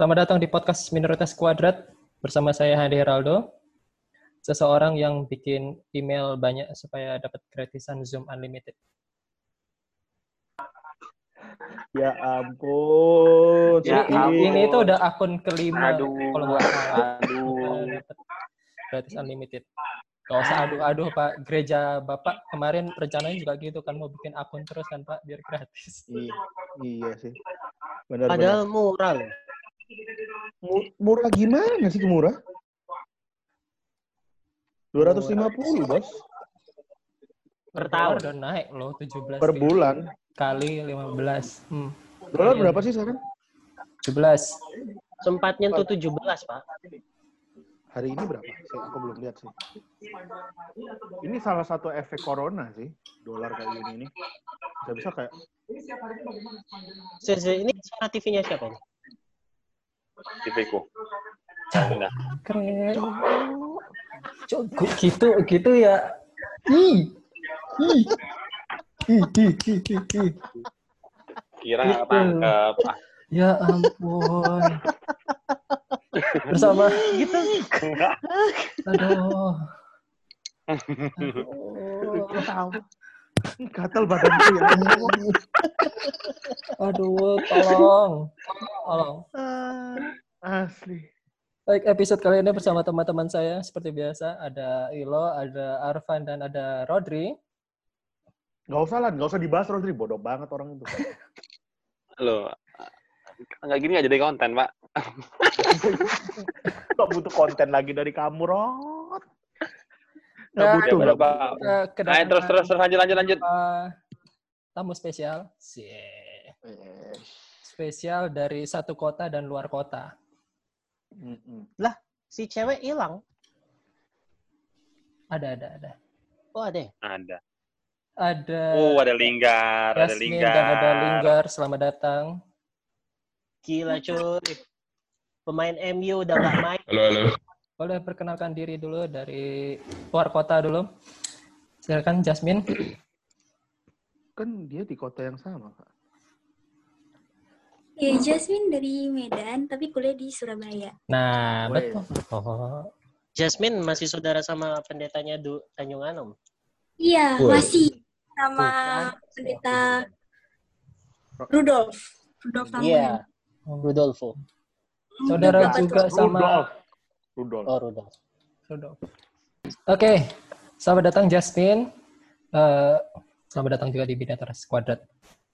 Selamat datang di podcast Minoritas Kuadrat bersama saya Hadi Heraldo, seseorang yang bikin email banyak supaya dapat gratisan Zoom Unlimited. Ya ampun. Ya ini, ampun. ini itu udah akun kelima Aduh, kalau nggak salah aduh. gratis unlimited. Gak usah aduh-aduh Pak, gereja Bapak kemarin rencananya juga gitu kan mau bikin akun terus kan Pak biar gratis. Iya, iya sih. Benar Padahal murah loh. Mu- murah gimana sih murah? 250, Bos. Per tahun. udah naik loh 17 Per bulan. kali 15. Hmm, Dolar berapa sih sekarang? 17. Sempat nyentuh 17, Pak. Hari ini berapa? Saya aku belum lihat sih. Ini salah satu efek corona sih, dolar kayak gini ini. Bisa-bisa kayak Se- se- Ini suara TV-nya siapa nih? TV-ku. Nah, Keren. Cok, gu- gitu gitu ya. Ih. Ih. Ih, ih, ih, ih, ih. kira Gitu. tangkep. Ah, Ya ampun. Bersama Gitu. aduh. Lu tahu. Gatal badanku ya. Aduh, tolong. Tolong. Asli. Baik, episode kali ini bersama teman-teman saya seperti biasa ada Ilo, ada Arfan dan ada Rodri. Gak usah lah, gak usah dibahas Rodri. Bodoh banget orang itu. Loh, nggak gini nggak jadi konten, Pak. Gak butuh konten lagi dari kamu, Rod. Gak Ya, butuh. gak. Kita Ayo kedatangan terus terus terus lanjut lanjut lanjut. uh, tamu spesial. Eh, Spesial dari satu kota dan luar kota. mm-mm. Si cewek hilang. Ada, ada, ada. Oh, ada. ya? Ada. Ada Oh, ada lingkar, ada lingkar. dan ada Linggar. Selamat datang. Gila, cuy. Pemain MU udah nggak main. Halo, halo. Boleh perkenalkan diri dulu dari luar kota dulu. Silakan Jasmine. Kan dia di kota yang sama, Pak. Ya, Jasmine dari Medan, tapi kuliah di Surabaya. Nah, betul. Oh, Jasmine masih saudara sama pendetanya Du Tanjung Anom. Iya, masih sama pendeta Rudolf. Rudolf. Iya, Rudolfo. Saudara Bapak juga sama Rudolf. Rudolf. Oh, Rudolf. Rudolf. Oke, selamat datang Jasmine. Eh, selamat datang juga di Binatras Kuadrat.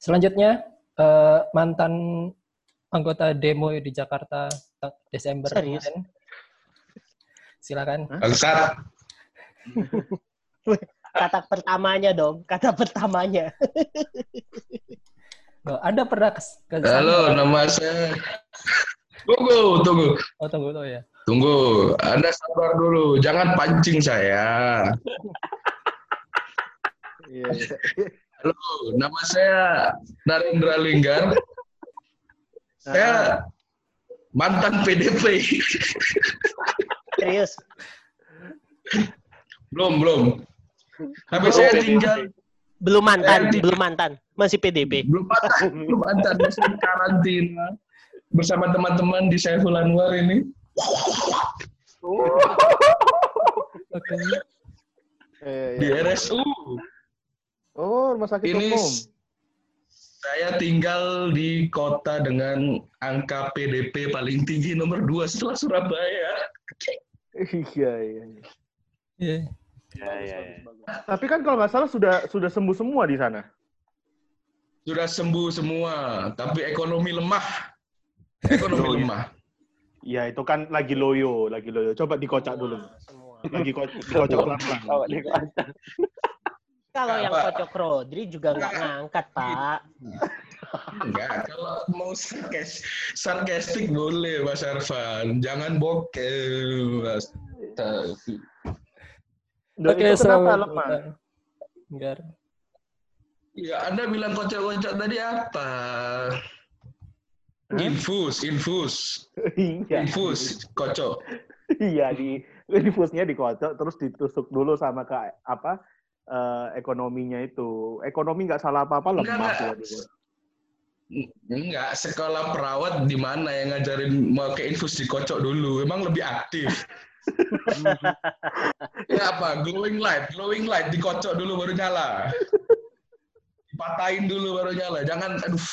Selanjutnya, eh, mantan anggota demo di Jakarta ta- Desember Serius? kemarin. Silakan. Bangsat. Kata pertamanya dong, kata pertamanya. Loh, Anda pernah ke, ke? Halo, nama saya. Tunggu, tunggu. Oh, tunggu dulu ya. Tunggu. Anda sabar dulu. Jangan pancing saya. Iya, iya. Halo, nama saya Narendra Linggar. Saya mantan PDP. Serius. belum, belum. Tapi saya tinggal Belum mantan, Eh, belum mantan. Masih PDB. belum mantan, belum mantan masih karantina bersama teman-teman di Saiful Anwar ini. Oke. Eh, Di iya. RSU. Oh, rumah sakit Ini umum. saya tinggal di kota dengan angka PDP paling tinggi nomor dua setelah Surabaya. Iya, iya. iya. Iya. Ya, ya, ya. Tapi kan kalau nggak salah sudah sudah sembuh semua di sana. Sudah sembuh semua, tapi ekonomi lemah. Ekonomi Oh, iya. lemah. Iya, itu kan lagi loyo, lagi loyo. Coba dikocak dulu. Semua. Lagi ko- dikocok pelan-pelan. Kalau yang kocok Rodri juga nggak ngangkat, Pak. Enggak, kalau mau sarkas, sarkastik boleh Mas Arfan. Jangan bokeh, Mas. Oke, itu kenapa lemah? Enggak. Ya, Anda bilang kocok-kocok tadi apa? Infus, infus, Iya. infus, kocok. Iya, di infusnya dikocok terus ditusuk dulu sama ke apa eh, ekonominya itu. Ekonomi nggak salah apa-apa lemah ya. Enggak, sekolah perawat di mana yang ngajarin mau ke infus dikocok dulu. Emang lebih aktif. ya apa? Glowing light, glowing light dikocok dulu baru nyala. Dipatahin dulu baru nyala. Jangan aduh.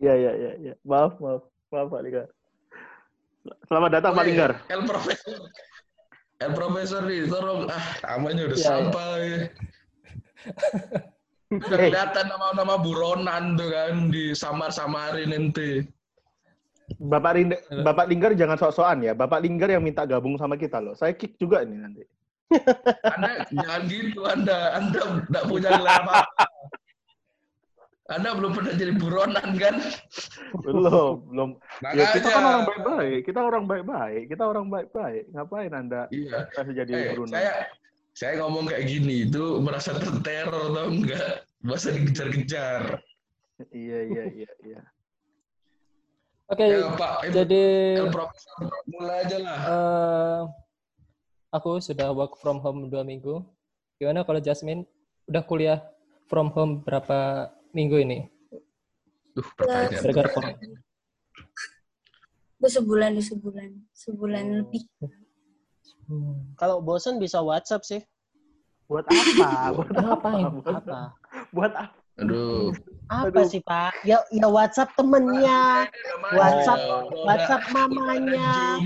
Iya, iya, iya. Ya. Maaf, maaf. Maaf, Pak Linggar. Selamat datang, Pak Oh, iya. Linggar. El Profesor. El Profesor nih, tolong. Ah, namanya udah iya. sampai. Eh. kelihatan nama-nama buronan tuh kan, di samar-samarin ente. Bapak, Rinda, Bapak Linggar jangan sok-sokan ya. Bapak Linggar yang minta gabung sama kita loh. Saya kick juga ini nanti. Anda jangan gitu, Anda. Anda tidak punya gelar apa Anda belum pernah jadi buronan kan? Belum, belum. Ya, kita kan orang baik-baik. Kita orang baik-baik. Kita orang baik-baik. Ngapain Anda Iya. kasih jadi Eh, Bruno? saya saya ngomong kayak gini itu merasa terteror atau enggak? Masa dikejar-kejar. Iya, iya, iya, iya. Oke, Ya, Pak, jadi El Profesor, mulai aja lah. eh, aku sudah work from home dua minggu. Gimana kalau Jasmine udah kuliah from home berapa minggu ini? Duh, pertanyaan. Gara-gara corona. Gue sebulan, gue sebulan. Sebulan Oh. lebih. Hmm. Kalau bosan bisa WhatsApp sih. Buat apa? Buat apa? Buat, Apa? buat apa? Aduh. Apa Aduh. sih Pak? Ya, ya WhatsApp temennya, WhatsApp, WhatsApp mamanya.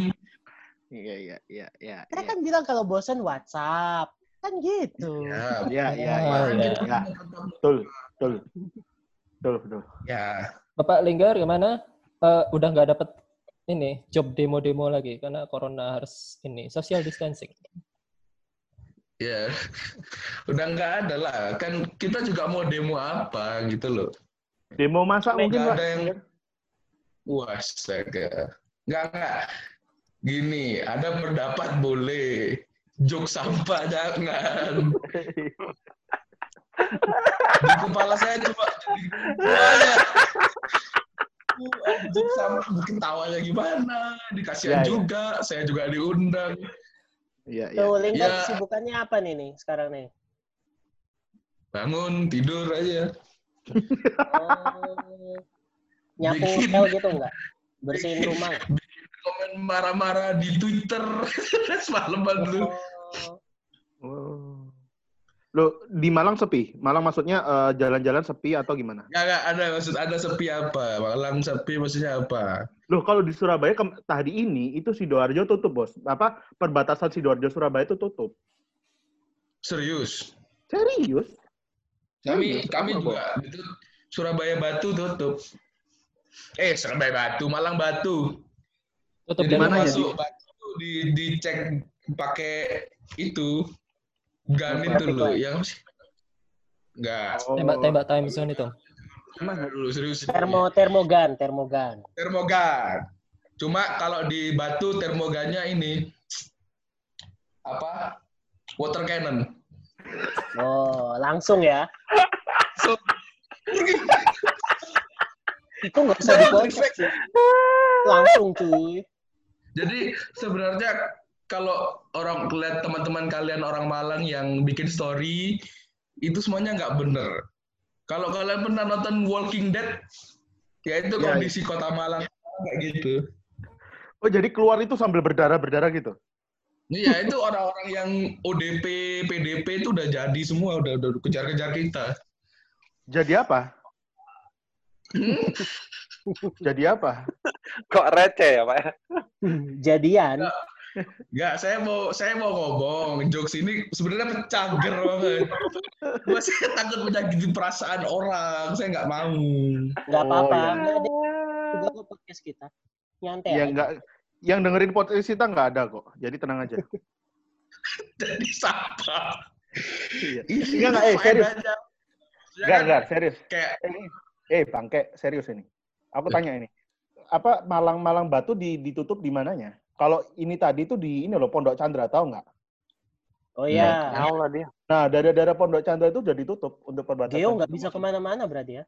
Iya, iya, iya, iya. Kita kan bilang kalau bosan WhatsApp. Kan gitu. Ya, Iya, iya, Oh, iya. iya. Ya, betul, betul. Betul, betul. ya. Bapak Linggar gimana? Eh, udah nggak dapet ini job demo-demo lagi karena corona harus ini social distancing. Ya, udah nggak ada lah. Kan kita juga mau demo apa gitu loh. Demo masak mungkin, Nggak Pak. ada yang Wah. Nggak, nggak. Gini, ada pendapat boleh. Jok sampah jangan. Di kepala saya banyak. Jok sampah bikin tawanya gimana? Dikasihan Ya, ya. juga. Saya juga diundang. Iya, iya. Tuh, Lingkar Ya. kesibukannya apa nih nih sekarang nih? Bangun, tidur aja. Oh, nyapu Bikin- hotel gitu enggak? Bersihin rumah nggak? Komen marah-marah di Twitter. Semalaman dulu. Oh. Loh, di Malang sepi? Malang maksudnya eh, jalan-jalan sepi atau gimana? Nggak, nggak ada maksud ada sepi apa? Malang sepi maksudnya apa? Loh, kalau di Surabaya kem- tadi ini itu Sidoarjo tutup, Bos. Apa perbatasan Sidoarjo Surabaya itu tutup. Serius? Serius? Kami Serius? kami Kenapa, juga itu Surabaya Batu tutup. Eh, Surabaya Batu, Malang Batu. Tutup Jadi mana ya? masuk Batu di dicek pakai itu gun itu loh, yang apa sih? Enggak, Oh. tembak-tembak time zone itu. mana dulu serius. termo termogan, termogan. termogan. Cuma kalau di Batu termogannya ini apa? Water cannon. Oh, langsung ya. So, Itu nggak usah dikocok sih. Langsung cuy. Jadi sebenarnya kalau orang lihat teman-teman kalian orang Malang yang bikin story itu semuanya nggak bener. Kalau kalian pernah nonton Walking Dead, ya itu Ya, kondisi kota Malang kayak gitu. Oh, jadi keluar itu sambil berdarah-berdarah gitu? Iya itu orang-orang yang ODP, PDP itu udah jadi semua, udah udah kejar-kejar kita. Jadi apa? Hmm? Jadi apa? Kok receh ya, Pak? Jadian. Nggak, saya mau saya mau ngomong jokes ini sebenarnya pecangger banget. Gue saya takut menyakiti perasaan orang, saya nggak mau. Nggak Oh, apa-apa. iya. Juga kok podcast kita. Nyantai. Ya, enggak yang dengerin podcast kita nggak ada kok. Jadi tenang aja. Jadi sampah. Iya. Ini Enggak, enggak, eh, serius. Enggak, enggak, serius. Kayak Eh, bangke, serius ini. Aku Ya. tanya ini. Apa Malang-Malang Batu di, ditutup di mananya? Kalau ini tadi tuh di ini loh Pondok Chandra, tahu nggak? Oh iya. Tahu lah dia. Nah, daerah-daerah Pondok Chandra itu udah ditutup untuk perbatasan. Geo nggak bisa ke mana-mana berarti ya?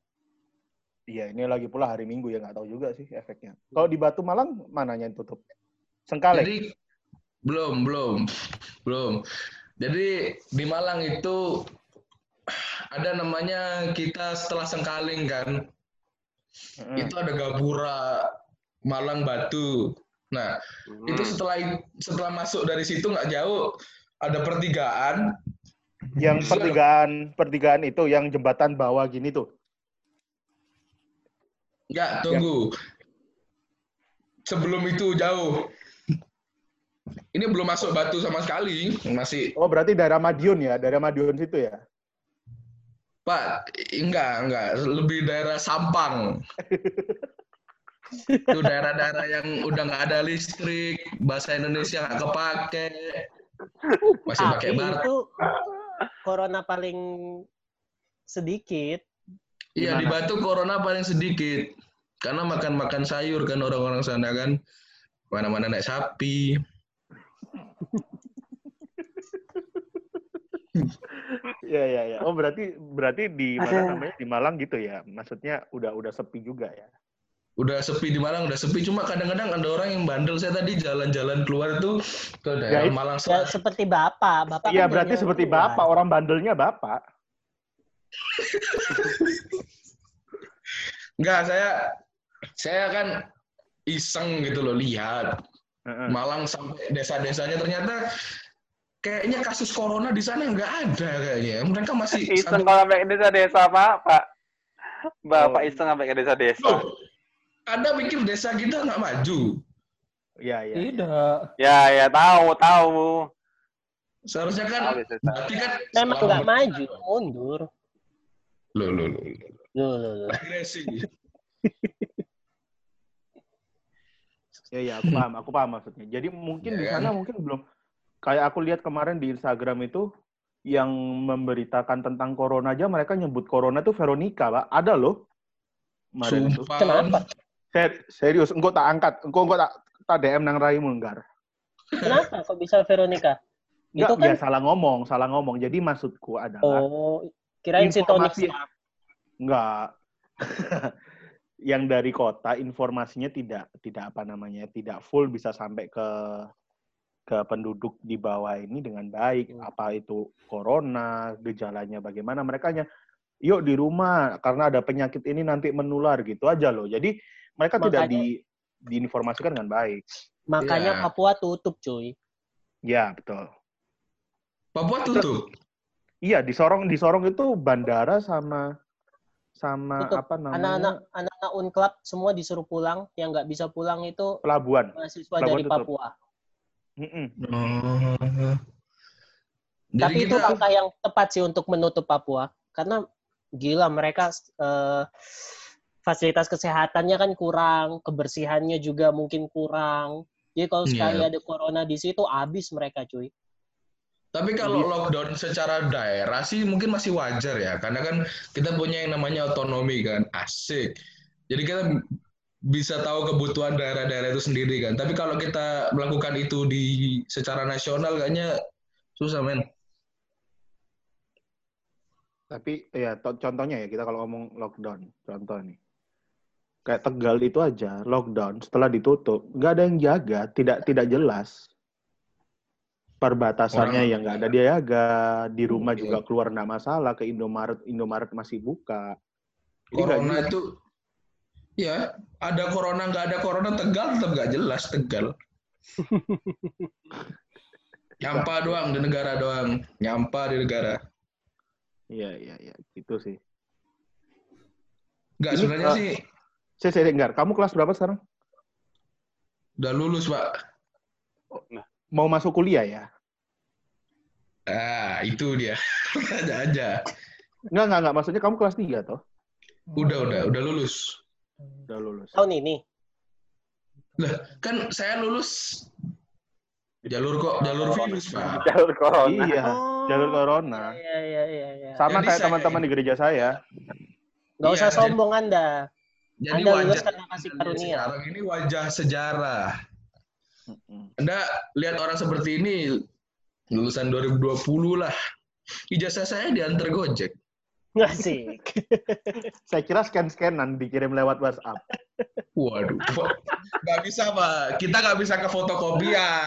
Iya, ini lagi pula hari Minggu ya nggak tahu juga sih efeknya. Kalau di Batu Malang mananya yang tutup? Sengkalek. Jadi belum, belum, belum. Jadi di Malang itu ada namanya kita setelah Sengkaling kan. Mm-mm. itu ada Gapura, Malang, Batu. Nah, Hmm. itu setelah setelah masuk dari situ nggak jauh ada pertigaan. Yang pertigaan pertigaan itu yang jembatan bawah gini tuh. Nggak, tunggu. Sebelum itu jauh. Ini belum masuk Batu sama sekali, masih Oh, berarti daerah Madiun ya, daerah Madiun situ ya. Pak, enggak, enggak, lebih daerah Sampang. itu daerah-daerah yang udah nggak ada listrik, bahasa Indonesia nggak kepake, masih pakai bar. itu corona paling sedikit. Iya di? Batu corona paling sedikit, karena makan-makan sayur kan orang-orang sana kan, mana-mana naik sapi. Iya, iya, iya. Oh, berarti berarti di mana namanya? Di Malang gitu ya. Maksudnya udah udah sepi juga ya. Udah sepi di Malang, udah sepi. Cuma kadang-kadang ada orang yang bandel. Saya tadi jalan-jalan keluar itu ke daerah Ya, Malang Ya, seperti bapak. Bapak Iya, kan berarti seperti keluar. Bapak, orang bandelnya Bapak. Enggak, saya saya kan iseng gitu loh lihat Heeh. Malang sampai desa-desanya ternyata kayaknya kasus corona di sana nggak ada kayaknya. Mereka masih Iseng sampai- kalau sampai ke desa-desa, Pak. Pak. Bapak Oh. iseng sampai ke desa-desa. Loh, Anda pikir desa kita nggak maju? Iya, iya. Tidak. Ya, ya tahu, tahu. Seharusnya kan berarti kan Memang nggak maju, mundur. Loh, loh, loh, loh. Loh, loh. Agresi. Iya, iya, aku paham, aku paham maksudnya. Jadi mungkin Ya di kan? sana mungkin belum kayak aku lihat kemarin di Instagram itu yang memberitakan tentang corona aja mereka nyebut corona tuh Veronica, Pak. Ada loh. Kemarin itu. Sumpah. Kenapa? Ser- serius, engkau tak angkat, engkau engkau tak tak DM nang raimu enggar. Kenapa kok bisa Veronica? Enggak, Itu kan ya salah ngomong, salah ngomong. Jadi maksudku adalah oh kirain si Tony Informasi- enggak yang dari kota informasinya tidak tidak apa namanya tidak full bisa sampai ke ke penduduk di bawah ini dengan baik Hmm. apa itu corona gejalanya bagaimana mereka hanya yuk di rumah karena ada penyakit ini nanti menular gitu aja loh jadi mereka tidak Makanya- di diinformasikan dengan baik makanya Iya. Papua tutup cuy. ya betul Papua tutup. iya di Sorong di Sorong itu bandara sama sama Tutup. apa namanya Anak-anak anak-anak Unclub semua disuruh pulang, yang nggak bisa pulang itu pelabuhan mahasiswa Pelabuhan dari tutup. Papua. Mm-mm. Oh. Jadi Tapi itu kita langkah yang tepat sih untuk menutup Papua karena gila mereka eh, fasilitas kesehatannya kan kurang, kebersihannya juga mungkin kurang. Jadi kalau Iya. sekali ada corona di situ habis mereka cuy. Tapi kalau lockdown secara daerah sih mungkin masih wajar ya, karena kan kita punya yang namanya otonomi kan, asik. Jadi kita bisa tahu kebutuhan daerah-daerah itu sendiri kan. Tapi kalau kita melakukan itu di secara nasional kayaknya susah men. Tapi ya to- contohnya ya kita kalau ngomong lockdown, contoh nih. Kayak Tegal itu aja lockdown setelah ditutup, nggak ada yang jaga, tidak tidak jelas. Perbatasannya Orang- yang nggak ada dia jaga, di rumah Iya. juga keluar nggak masalah, ke Indomaret Indomaret masih buka. Jadi Corona itu ya ada corona nggak ada corona Tegal tetap nggak jelas Tegal. Nyampa doang di negara doang, nyampa di negara. Iya iya iya, gitu sih. Nggak sebenarnya sih Saya saya dengar, kamu kelas berapa sekarang? udah lulus pak. Mau masuk kuliah ya? Ah itu dia. Tanya aja. Enggak, enggak, enggak. Maksudnya kamu kelas 3 toh? Udah udah udah lulus. Udah lulus. Tahun ini. Kan saya lulus jalur kok jalur virus pak. Jalur corona. Iya, Oh. jalur corona. Iya iya iya iya. Sama Jadi kayak saya- teman-teman di gereja saya. Nggak Iya, usah jadi- sombong Anda. Jadi Anda wajah karena kasih karunia. sekarang ini wajah sejarah. Anda lihat orang seperti ini lulusan 2020 lah. Ijazah saya diantar Gojek. Nggak sih. Saya kira scan-scanan dikirim lewat WhatsApp. Waduh, nggak bisa pak. Kita nggak bisa ke fotokopian.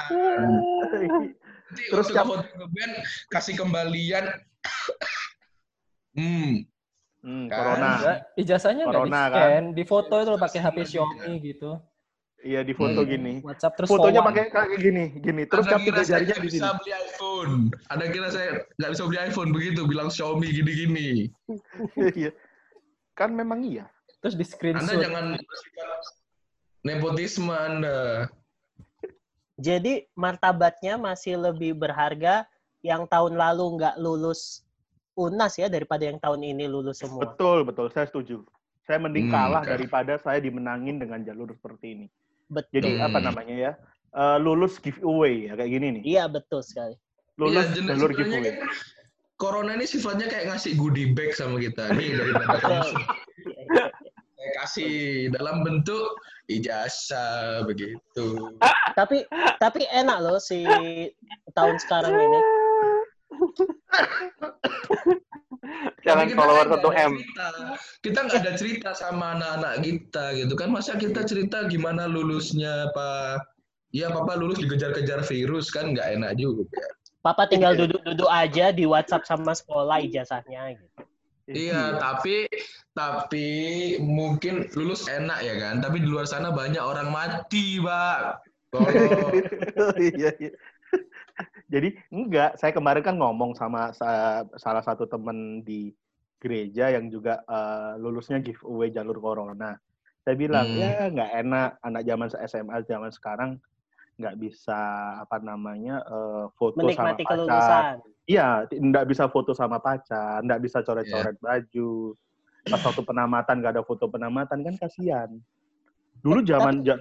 Nanti Terus ke fotokopian kasih kembalian. hmm, Hmm, Kan? corona. Enggak, ijazahnya nggak di Corona, scan, di foto itu loh pakai HP Semua Xiaomi gitu. Iya di foto Hmm. gini. WhatsApp terus Fotonya pakai kayak gini, gini. Terus Anda kan kira saya jarinya di bisa sini. beli iPhone. Anda kira saya nggak bisa beli iPhone begitu, bilang Xiaomi gini-gini. Iya. kan memang iya. terus di Anda screenshot. jangan bersikap nepotisme Anda. Jadi martabatnya masih lebih berharga yang tahun lalu nggak lulus UNAS ya daripada yang tahun ini lulus semua. Betul, betul. Saya setuju. Saya mending Hmm, kalah daripada saya dimenangin dengan jalur seperti ini. Betul. Jadi Hmm. apa namanya ya? Eh, lulus giveaway ya kayak gini nih. Iya betul sekali. Lulus jenis- jalur giveaway. kan Corona ini sifatnya kayak ngasih goodie bag sama kita. Nih iya. saya kasih dalam bentuk ijazah begitu. tapi tapi enak loh si tahun sekarang ini. Jangan follower kan nggak 1 ada M. cerita. Kita nggak ada cerita sama anak-anak kita gitu kan. Masa kita cerita gimana lulusnya Pak? Ya papa lulus dikejar-kejar virus kan nggak enak juga. Papa tinggal duduk-duduk aja di WhatsApp sama sekolah ijazahnya gitu. Iya, tapi tapi mungkin lulus enak ya kan. Tapi di luar sana banyak orang mati, Pak. Kalau Iya, iya. Jadi enggak, saya kemarin kan ngomong sama sa- salah satu teman di gereja yang juga eh, lulusnya giveaway jalur corona. Saya bilang, Hmm. ya nggak enak anak zaman SMA zaman sekarang nggak bisa apa namanya eh, foto Menikmati sama pacar. Iya, nggak bisa foto sama pacar, nggak bisa coret-coret baju. Pas waktu penamatan nggak ada foto penamatan kan kasihan. Dulu zaman ja-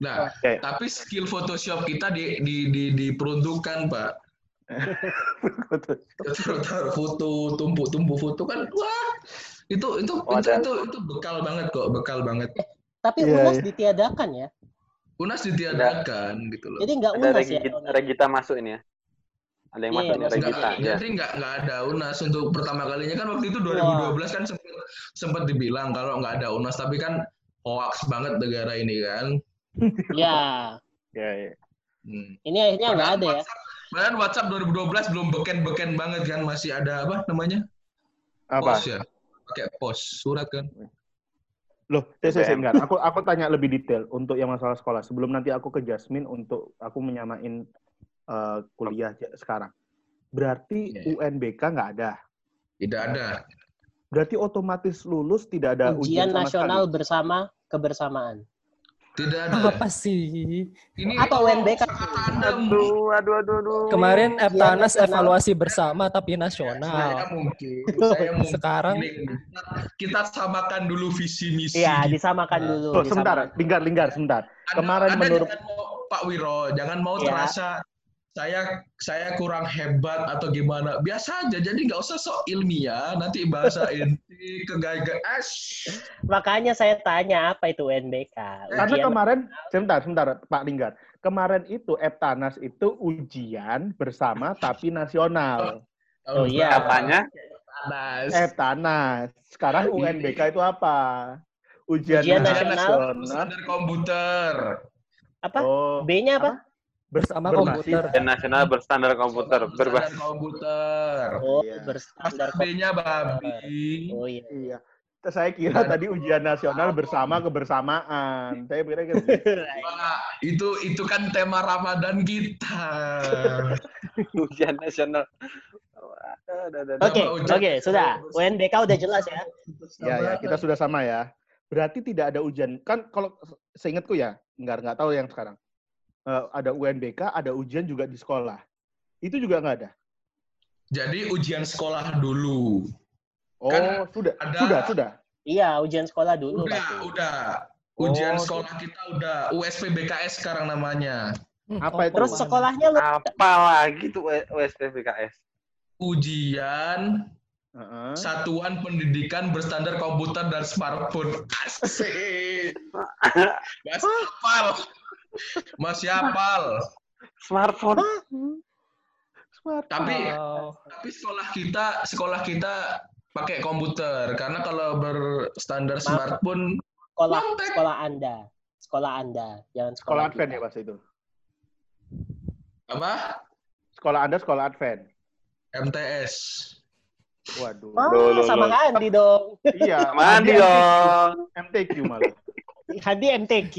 nah, kayak tapi skill Photoshop kita di, di, di, diperuntukkan, Pak. Foto, tumpuk-tumpuk foto kan, wah, itu itu Oh, itu, ada. itu itu bekal banget kok, bekal banget. Tapi Iya, UNAS iya. ditiadakan ya. Unas ditiadakan gitu loh. Jadi nggak Ada UNAS ya. Regita, ini. Regita masuk ini ya. Ada yang Iya, masuk ini masuk. Regita. Nggak, Ya. Jadi nggak nggak ada UNAS untuk pertama kalinya kan waktu itu 2012 kan sempat sempat dibilang kalau nggak ada UNAS tapi kan hoax banget negara ini kan. Ya, ya, ya. Hmm. ini akhirnya nggak ada ya. WhatsApp, padahal WhatsApp 2012 belum beken-beken banget kan masih ada apa namanya apa? pos ya pakai pos surat kan. Loh, saya, enggak. Aku, aku tanya lebih detail untuk yang masalah sekolah. Sebelum nanti aku ke Jasmine untuk aku menyamain eh, kuliah sekarang. Berarti Iya. UNBK nggak ada. Tidak ada. Berarti otomatis lulus tidak ada ujian, Ujian sama nasional sekali. bersama kebersamaan. Tidak ada. Apa sih? Ini Apa Anda Aduh, aduh, aduh, aduh. Kemarin Eptanas nasional. evaluasi bersama tapi saya nasional. mungkin saya mungkin Sekarang Gini, kita- kita samakan dulu visi misi. Iya, disamakan Nah. dulu. Oh, sebentar, linggar, linggar, sebentar. Anda, Kemarin Anda menurut mau Pak Wiro, jangan mau Ya. terasa saya saya kurang hebat atau gimana. Biasa aja, jadi nggak usah sok ilmiah. Nanti bahasa inti kegagalan. Makanya saya tanya apa itu UNBK? Karena Ujian kemarin, sebentar, sebentar, Pak Linggar. Kemarin itu Eptanas itu ujian bersama tapi nasional. Oh, iya. Katanya Panas. Eptanas. Sekarang UNBK itu apa? Ujian, Ujian nasional. nasional. Standar komputer. apa? Oh, B-nya apa? Bersama Berbasis. komputer. ujian nasional berstandar komputer berbasis. komputer. Oh, Iya. berstandar B-nya babi. Oh iya. Iya. Saya kira tadi ujian nasional bersama kebersamaan. Saya kira gitu. Wah, itu itu kan tema Ramadan kita. ujian nasional. Oke, oke, sudah. UNBK udah jelas ya. ya, ya, kita sudah sama ya. Berarti tidak ada ujian. Kan kalau seingatku ya, nggak nggak tahu yang sekarang. Eh, ada UNBK, ada ujian juga di sekolah. Itu juga nggak ada. Jadi ujian sekolah dulu. Oh, Kan sudah, ada- sudah, sudah. Iya, ujian sekolah dulu Udah, pasti. udah. Ujian Oh, sekolah kita udah USP BKS sekarang namanya. Hmm, Apa itu? Terus sekolahnya lu Apa lagi tuh USP BKS? Ujian Heeh. Satuan Pendidikan Berstandar Komputer dan Smartphone. Asik. Mas hafal. Masih hafal. Smartphone. Smart. Tapi tapi sekolah kita sekolah kita pakai komputer karena kalau berstandar Maaf. smartphone sekolah Kontek. sekolah Anda. Sekolah Anda, jangan Sekolah sekolah, Advent ya, Mas itu. apa? Sekolah Anda sekolah Advent. MTS. Waduh. Ah, Loh, loh, sama loh. Andi dong. Iya. Mandi MTQ. dong. MTQ malah. Hadi MTQ.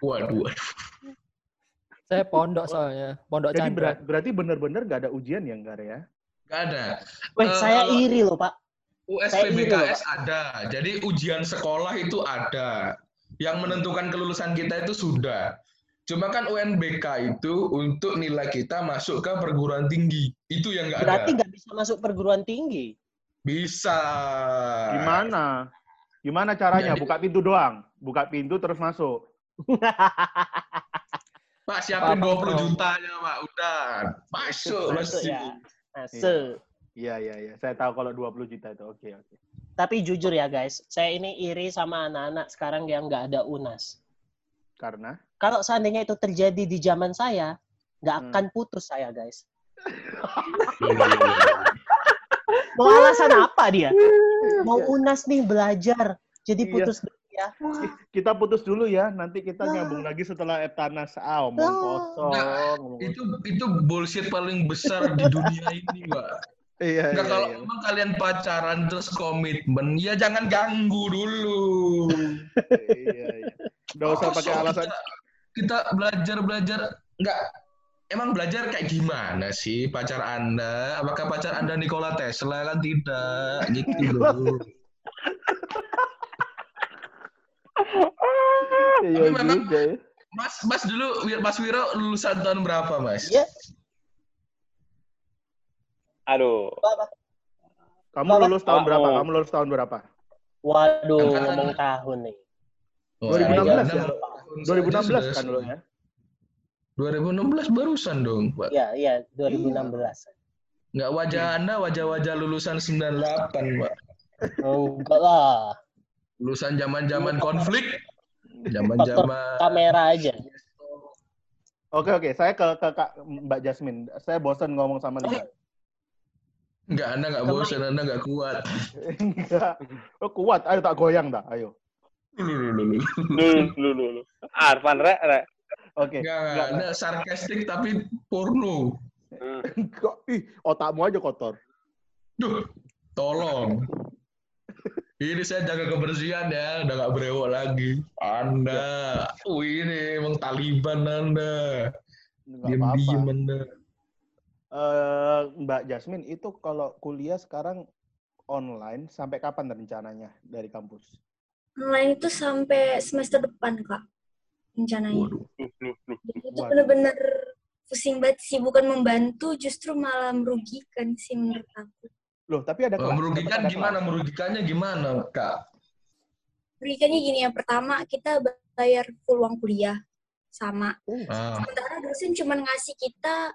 Waduh. Saya pondok soalnya, pondok Jadi Chandra. berat- berarti bener-bener nggak ada ujian ya, Gar ya? Gak ada. Weh, Eh, saya iri loh, Pak. USPBKS ada. Jadi ujian sekolah itu ada. Yang menentukan kelulusan kita itu sudah. Cuma kan UNBK itu untuk nilai kita masuk ke perguruan tinggi. Itu yang nggak ada. Berarti nggak bisa masuk perguruan tinggi. Bisa. Gimana? Gimana caranya? Jadi- Buka pintu doang. Buka pintu terus masuk. Pak siapin 20 Bro. jutanya, Pak. Udah. Masuk, Masuk pasti. ya. Masuk. Iya, iya, iya. Saya tahu kalau 20 juta itu. Oke, oke. Tapi jujur ya guys, saya ini iri sama anak-anak sekarang yang nggak ada UNAS. Karena? Kalau seandainya itu terjadi di zaman saya, nggak Hmm. akan putus saya guys. Mau alasan apa dia? Mau UNAS nih belajar, jadi Iya. Ya. Kita putus dulu ya. Nanti kita nyambung lagi setelah Eptanas. Ah, omong Ah. kosong. ngomong Itu itu bullshit paling besar di dunia ini, Pak. Iya, Nggak, iya, kalau iya. memang kalian pacaran terus komitmen, ya jangan ganggu dulu. Iya, iya. Nggak usah pakai alasan. Kita, kita belajar belajar nggak emang belajar kayak gimana sih pacar anda? Apakah pacar anda Nikola Tesla kan tidak gitu loh. Iya Tapi memang- juga ya. Mas Mas dulu Mas Wiro lulusan tahun berapa Mas? Iya. Aduh. Kamu lulus tahun berapa? Kamu lulus tahun berapa? Waduh, ngomong tahun nih. Wah, 2016 Anda ya? mau tahun 2016 saja kan dulu ya? 2016 barusan dong, Pak. Iya, iya, 2016. Nggak wajah Anda wajah-wajah lulusan 98, Pak. Oh, enggak lah. Lulusan zaman-zaman konflik, zaman-zaman kamera aja. Oke oke, saya ke, ke Kak Mbak Jasmine. Saya bosan ngomong sama dia. Enggak, Anda nggak bosan, Anda nggak kuat. Enggak. Oh, kuat. Ayo tak goyang dah. Ayo. Lulu, lulu, lulu. Arfan, rek, rek. Oke. Enggak, enggak. Anda sarkastik tapi porno. Enggak. Ih, otakmu aja kotor. Duh, tolong. Ini saya jaga kebersihan ya, udah nggak berewok lagi. Anda, oh ini emang Taliban Anda. Diam-diam. Anda. Eh, Mbak Jasmine, itu kalau kuliah sekarang online sampai kapan rencananya dari kampus? Online itu sampai semester depan, Kak. Rencananya. Waduh. Jadi itu Waduh. bener-bener pusing banget sih. Bukan membantu, justru malah merugikan sih menurut aku. Loh, tapi ada kelas. merugikan ada gimana? kelas. Merugikannya gimana, Kak? Merugikannya gini, yang pertama kita bayar full uang kuliah. Sama. Ah, Sementara dosen cuma ngasih kita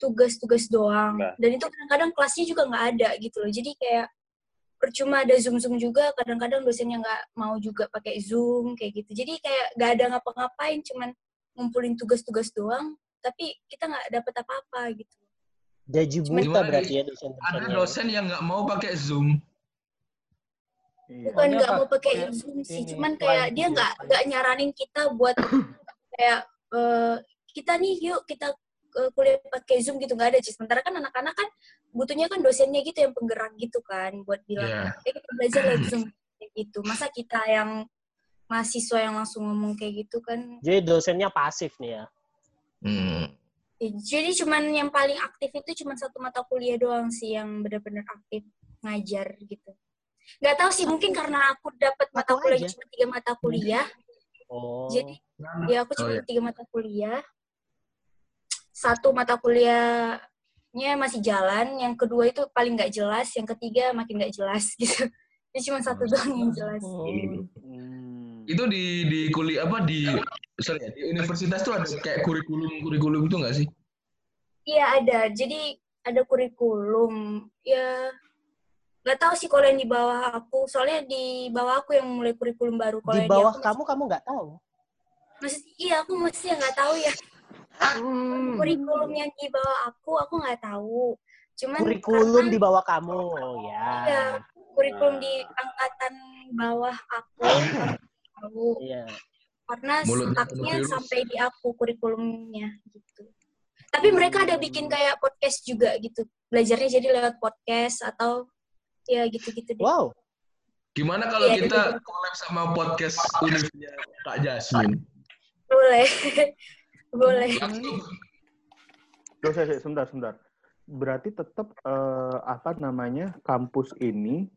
tugas-tugas doang. Nah. Dan itu kadang-kadang kelasnya juga nggak ada gitu loh. Jadi kayak percuma ada zoom-zoom juga, kadang-kadang dosennya nggak mau juga pakai zoom kayak gitu. Jadi kayak nggak ada ngapa-ngapain, cuman ngumpulin tugas-tugas doang, tapi kita nggak dapet apa-apa gitu. Gaji buta berarti ya dosen ada dosen yang nggak mau pakai Zoom. Iya. Bukan nggak mau pakai zoom sih, ini, cuman kayak dia nggak nggak nyaranin kita buat kayak eh, kita nih yuk kita eh, kuliah pakai zoom gitu nggak ada sih. Sementara kan anak-anak kan butuhnya kan dosennya gitu yang penggerak gitu kan buat bilang Iya. eh kita belajar lewat zoom kayak gitu. Masa kita yang mahasiswa yang langsung ngomong kayak gitu kan. Jadi dosennya pasif nih ya. Hmm. Jadi cuman yang paling aktif itu cuman satu mata kuliah doang sih yang benar-benar aktif ngajar gitu. Nggak tahu sih mungkin karena aku dapat mata kuliah cuma tiga mata kuliah. Oh. Jadi ya aku Oh, cuma iya. tiga mata kuliah. Satu mata kuliahnya masih jalan, yang kedua itu paling nggak jelas, yang ketiga makin nggak jelas gitu. Jadi cuma satu Oh. doang yang jelas. Hmm. Itu di di kuliah apa di sorry ya, di universitas tuh ada kayak kurikulum kurikulum itu nggak sih? Iya ada. Jadi ada kurikulum. Ya nggak tahu sih kalau yang di bawah aku. Soalnya di bawah aku yang mulai kurikulum baru. Kalau Di bawah aku kamu kamu nggak tahu. Masih, iya aku mesti nggak tahu ya. Kurikulum yang di bawah aku aku nggak tahu. Cuman Kurikulum karena- di bawah kamu. Oh ya. Iya, kurikulum di angkatan bawah aku aku tahu Iya. karena stucknya virus. sampai di aku kurikulumnya gitu. Tapi mereka ada bikin kayak podcast juga gitu. belajarnya jadi lewat podcast atau ya gitu-gitu deh. Wow. Gimana kalau Iya, kita collab sama podcast Univnya Kak Jasmine? Boleh. Boleh. Terus saya sebentar, sebentar. Berarti tetap eh, apa namanya kampus ini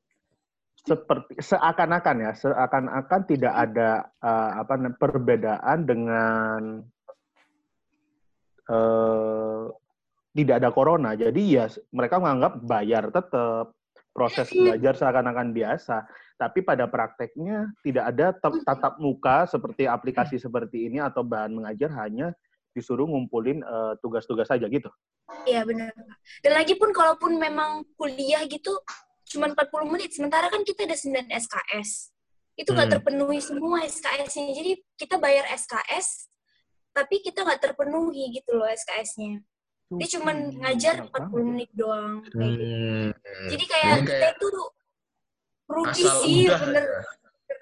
seperti seakan-akan ya, seakan-akan tidak ada eh, apa perbedaan dengan eh, tidak ada corona. Jadi ya mereka menganggap bayar tetap proses belajar seakan-akan biasa. Tapi pada prakteknya tidak ada tatap muka seperti aplikasi seperti ini atau bahan mengajar hanya disuruh ngumpulin eh, tugas-tugas saja gitu. Iya benar. Dan lagi pun kalaupun memang kuliah gitu cuma 40 menit, sementara kan kita ada 9 SKS. Itu nggak Hmm. terpenuhi semua SKS-nya. Jadi kita bayar SKS, tapi kita nggak terpenuhi gitu loh SKS-nya. Dia cuma Hmm, ngajar enak 40 banget. menit doang. Kayak gitu. Hmm. Jadi kayak Ini kita itu rugi asal sih, udah bener. ya.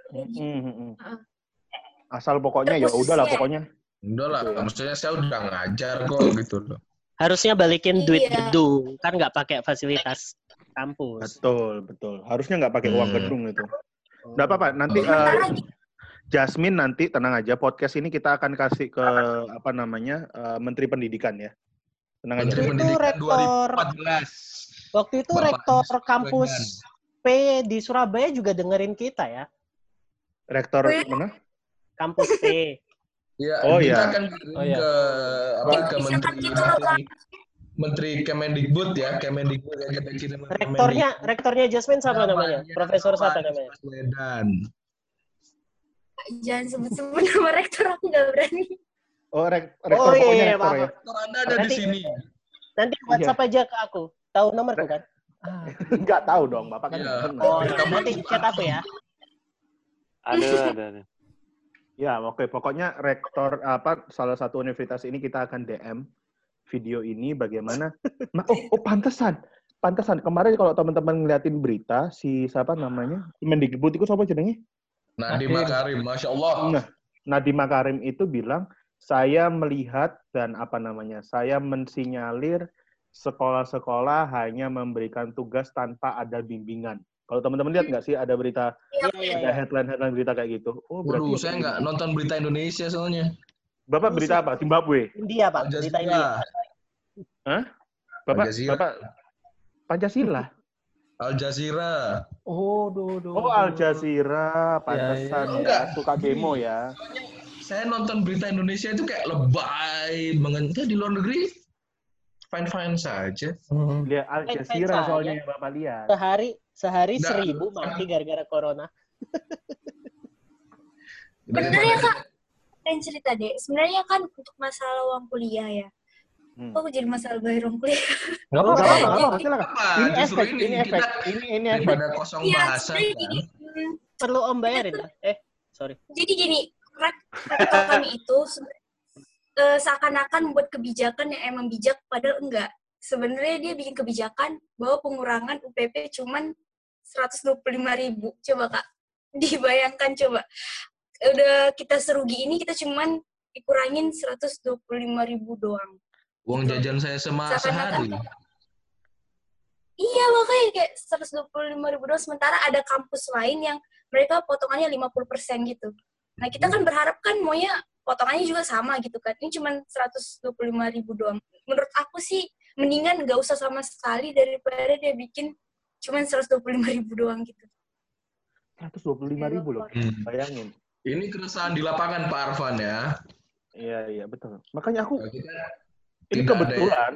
Rugi. Mm, mm, mm. Heeh. Asal pokoknya ya udahlah ya. pokoknya. Udah lah, Betul. maksudnya saya udah ngajar kok gitu loh. Harusnya balikin duit Iya. gedung, kan nggak pakai fasilitas kampus. Betul, betul. Harusnya nggak pakai uang Hmm. gedung itu. Nggak apa-apa. Nanti Sementara eh, Jasmine nanti tenang aja podcast ini kita akan kasih ke apa namanya eh, Menteri Pendidikan ya. Tenang Menteri aja. Itu Pendidikan rektor- 2014. Waktu itu Bapak rektor kampus. P di Surabaya juga dengerin kita ya. Rektor Oh, iya? mana? Kampus P. Ya, Oh, kita iya. akan Oh, iya. ke apa Ya, ke bisa menteri kan gitu loh. Menteri Kemendikbud ya, Kemendikbud yang kita kirim Rektornya, Kemendikbud. rektornya Jasmine siapa namanya? Namanya Profesor siapa namanya? Baswedan. Jangan sebut-sebut nama rektor, aku nggak berani. Oh, rek rektor Oh iya, pokoknya iya, rektor maaf. ya. Rektor Anda ada di Nanti- sini. Nanti WhatsApp aja ke aku. Tahu nomorku kan? Ah, Nggak tahu dong, Bapak kan. Iya. nggak kenal. Oh, Kita nanti chat aku ya. Ada, ada, ada. Ya, oke. Pokoknya rektor apa salah satu universitas ini kita akan DM video ini bagaimana. Ma- oh, oh pantesan. Pantesan. Kemarin kalau teman-teman ngeliatin berita si siapa namanya? Mendikbud itu siapa jenenge? Nadiem Nadiem. Makarim, masya Allah. Nah, Nadiem Makarim itu bilang saya melihat dan apa namanya? Saya mensinyalir sekolah-sekolah hanya memberikan tugas tanpa ada bimbingan. Kalau teman-teman lihat nggak sih ada berita Iya, iya, ada iya. headline-headline berita kayak gitu? Oh, berarti Waduh, saya nggak nonton berita Indonesia soalnya. Bapak berita apa? Zimbabwe. India, Pak. Al Berita India. Jazeera, Bapak, Al Jazeera. Bapak Pancasila. Al Jazeera. oh, duh, duh, Oh, Al Jazeera, pantesan iya. ya, suka demo ya. Saya nonton berita Indonesia itu kayak lebay banget. Ya, di luar negeri fine-fine saja. Hmm. Lihat Al Jazeera soalnya yang Bapak lihat. Sehari sehari Nggak. seribu mati gara-gara corona. Bener ya, Kak? Pengen cerita deh. Sebenarnya kan untuk masalah uang kuliah ya. Hmm. Oh, jadi masalah bayar uang kuliah. Nggak Nggak apa-apa. apa-apa, nggak apa-apa, silakan. Ini efek, ini, ini kita efek, ini ini efek. daripada kosong Iya, bahasa kan. gini. hmm, Perlu Om bayarin lah. Eh, sorry. jadi gini, rek- rektor kami itu eh, seakan-akan membuat kebijakan yang emang bijak, padahal enggak. Sebenarnya dia bikin kebijakan bahwa pengurangan UPP cuman 125 ribu. Coba kak, dibayangkan coba. Udah kita serugi ini, kita cuman dikurangin 125 ribu doang. Uang jajan saya sema Seakan-akan- sehari. Iya makanya kayak 125 ribu doang. Sementara ada kampus lain yang mereka potongannya 50% gitu. Nah kita kan berharap kan maunya potongannya juga sama gitu kan. Ini cuma 125 ribu doang. Menurut aku sih mendingan nggak usah sama sekali daripada dia bikin cuma 125 ribu doang gitu. 125 ribu loh. Hmm. Bayangin. Ini keresahan di lapangan Pak Arfan ya. Iya, iya, betul. Makanya aku Kita ini ada kebetulan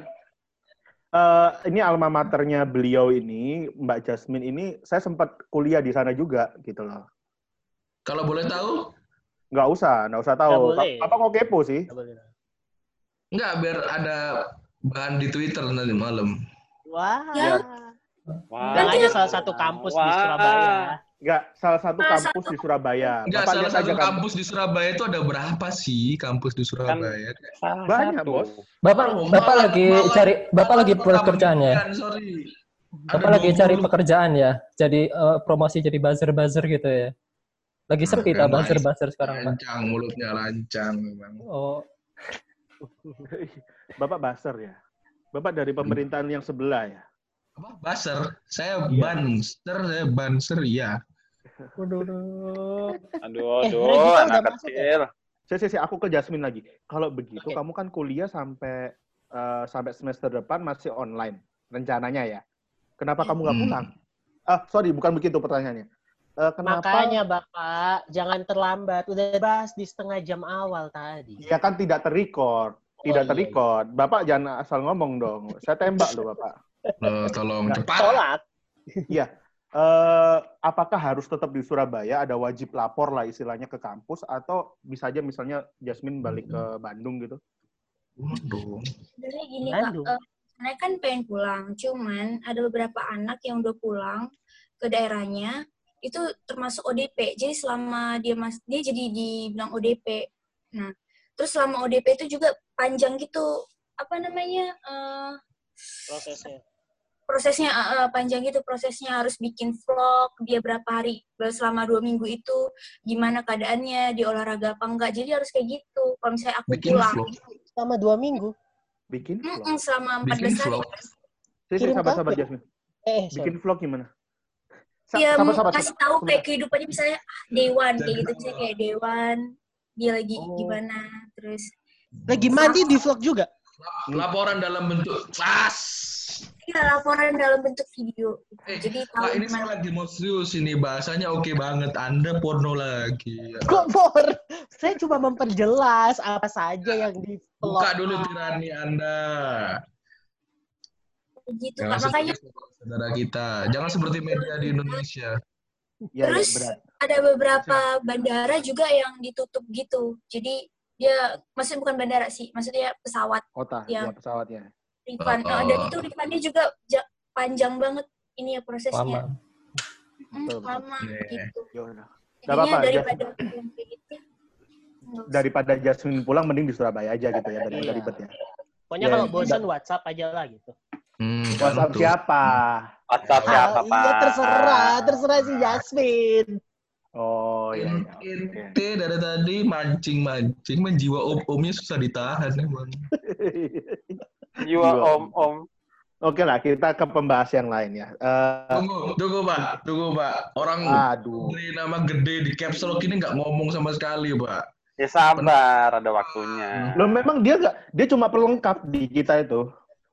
eh, ini alma maternya beliau ini Mbak Jasmine ini saya sempat kuliah di sana juga gitu loh. kalau boleh tahu, Nggak usah, nggak usah tahu. Nggak boleh. Apa kok kepo sih? Nggak boleh. nggak biar ada bahan di Twitter nanti malam. Wah. Ya. Wah. Bilang aja salah satu kampus di Wah. Surabaya. Nggak, salah satu Salah kampus di Surabaya. Enggak, Bapak salah satu kan. kampus di Surabaya itu ada berapa sih kampus di Surabaya? Salah Banyak, satu. Bos. Bapak, Oh, bapak malah- lagi malah- cari, bapak malah lagi pekerjaan ya. pendidikan, Sorry. Bapak Ada lagi cari 20 pekerjaan ya. Jadi eh, promosi jadi buzzer-buzzer gitu ya. Lagi sepi tak buzzer-buzzer sekarang Pak. Lancang, mulutnya lancang memang. Oh, Bapak baser ya. Bapak dari pemerintahan yang sebelah ya? Apa? Baser. Saya Iya. banster, saya banser, iya. Waduh, waduh. Aduh, Eh, aduh, anak ya? kecil. Saya, saya, saya, aku ke Jasmine lagi. Kalau begitu, Oke. kamu kan kuliah sampai eh, sampai semester depan masih online rencananya ya. Kenapa kamu nggak Hmm. pulang? Ah, sorry, bukan begitu pertanyaannya. Eh, kenapa? Makanya Bapak, jangan terlambat. Udah bahas di setengah jam awal tadi. Ya kan tidak terrecord, Oh, tidak iya, terrecord. Bapak jangan asal ngomong dong. Saya tembak loh, Bapak. Loh, tolong Nggak, cepat. Sholat. Iya. Eh, apakah harus tetap di Surabaya ada wajib lapor lah istilahnya ke kampus atau bisa aja misalnya Jasmine balik ke Bandung gitu? Waduh. Sebenarnya gini Bandung. kak, eh, saya kan pengen pulang, cuman ada beberapa anak yang udah pulang ke daerahnya itu termasuk ODP. Jadi selama dia mas dia jadi dibilang ODP. Nah, terus selama ODP itu juga panjang gitu apa namanya eh, Prosesnya. Prosesnya eh, eh, panjang gitu prosesnya harus bikin vlog dia berapa hari selama dua minggu itu gimana keadaannya dia olahraga apa enggak jadi harus kayak gitu kalau misalnya aku Bikin pulang vlog. Selama dua minggu. Bikin vlog. mm-mm, selama 14 Bikin hari sahabat-sahabat kafe. Jasmine. Eh, sorry. Bikin vlog gimana? Sa- Dia mau sahabat-sahabat, kasih tahu kayak kehidupannya misalnya ah, Dewan kayak gitu misalnya kayak Dewan dia lagi Oh. gimana terus Lagi mandi di vlog juga. Laporan dalam bentuk pas. Ya laporan dalam bentuk video. Eh, jadi tahu Pak, ini saya lagi mau serius ini bahasanya oke banget. Anda porno lagi. Kok por? Saya cuma memperjelas apa saja yang di. Buka dulu tirani Anda. gitu Jangan Kak. makanya saudara kita. Jangan seperti media di Indonesia. Ya, ya, Terus berat. ada beberapa bandara juga yang ditutup gitu. Jadi dia maksudnya bukan bandara sih, maksudnya pesawat Kota, yang- ya pesawatnya. Refund. Oh. Eh, dan itu refundnya juga ja- panjang banget ini ya prosesnya. Lama. Hmm, lama Iya. gitu. Ya Jadinya apa-apa, daripada gitu. usah. Daripada Jasmine pulang, mending di Surabaya aja gitu ya, daripada Iya. ribet ya. Pokoknya Ya, kalau ya. bosan WhatsApp aja lah gitu. Hmm, WhatsApp tentu. siapa? WhatsApp siapa, Ah, Pak? iya terserah, terserah si Jasmine. Oh, iya, iya. Ente dari tadi mancing-mancing, menjiwa om-omnya susah ditahan emang. Jiwa om-om. Oke lah, kita ke pembahas yang lain ya. Eh, Tunggu, tunggu Pak, tunggu Pak. Orang aduh. beri nama gede di caps lock ini nggak ngomong sama sekali Pak. Ya sabar, ada waktunya. Loh memang dia nggak, dia cuma pelengkap di kita itu.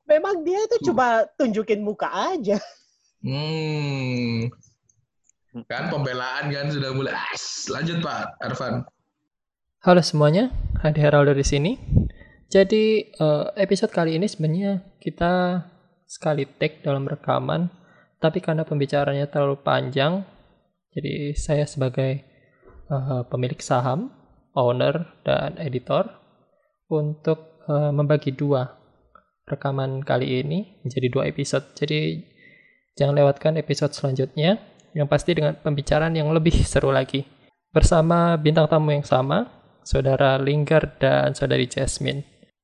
Memang dia itu cuma tunjukin muka aja. Hmm. Kan pembelaan kan sudah mulai. Lanjut Pak Arfan. Halo semuanya, Hadi Heraldo di sini. Jadi eh, episode kali ini sebenarnya kita sekali take dalam rekaman, tapi karena pembicaranya terlalu panjang, jadi saya sebagai eh, pemilik saham, owner dan editor untuk eh, membagi dua rekaman kali ini menjadi dua episode. Jadi jangan lewatkan episode selanjutnya yang pasti dengan pembicaraan yang lebih seru lagi bersama bintang tamu yang sama, Saudara Linggar dan Saudari Jasmine.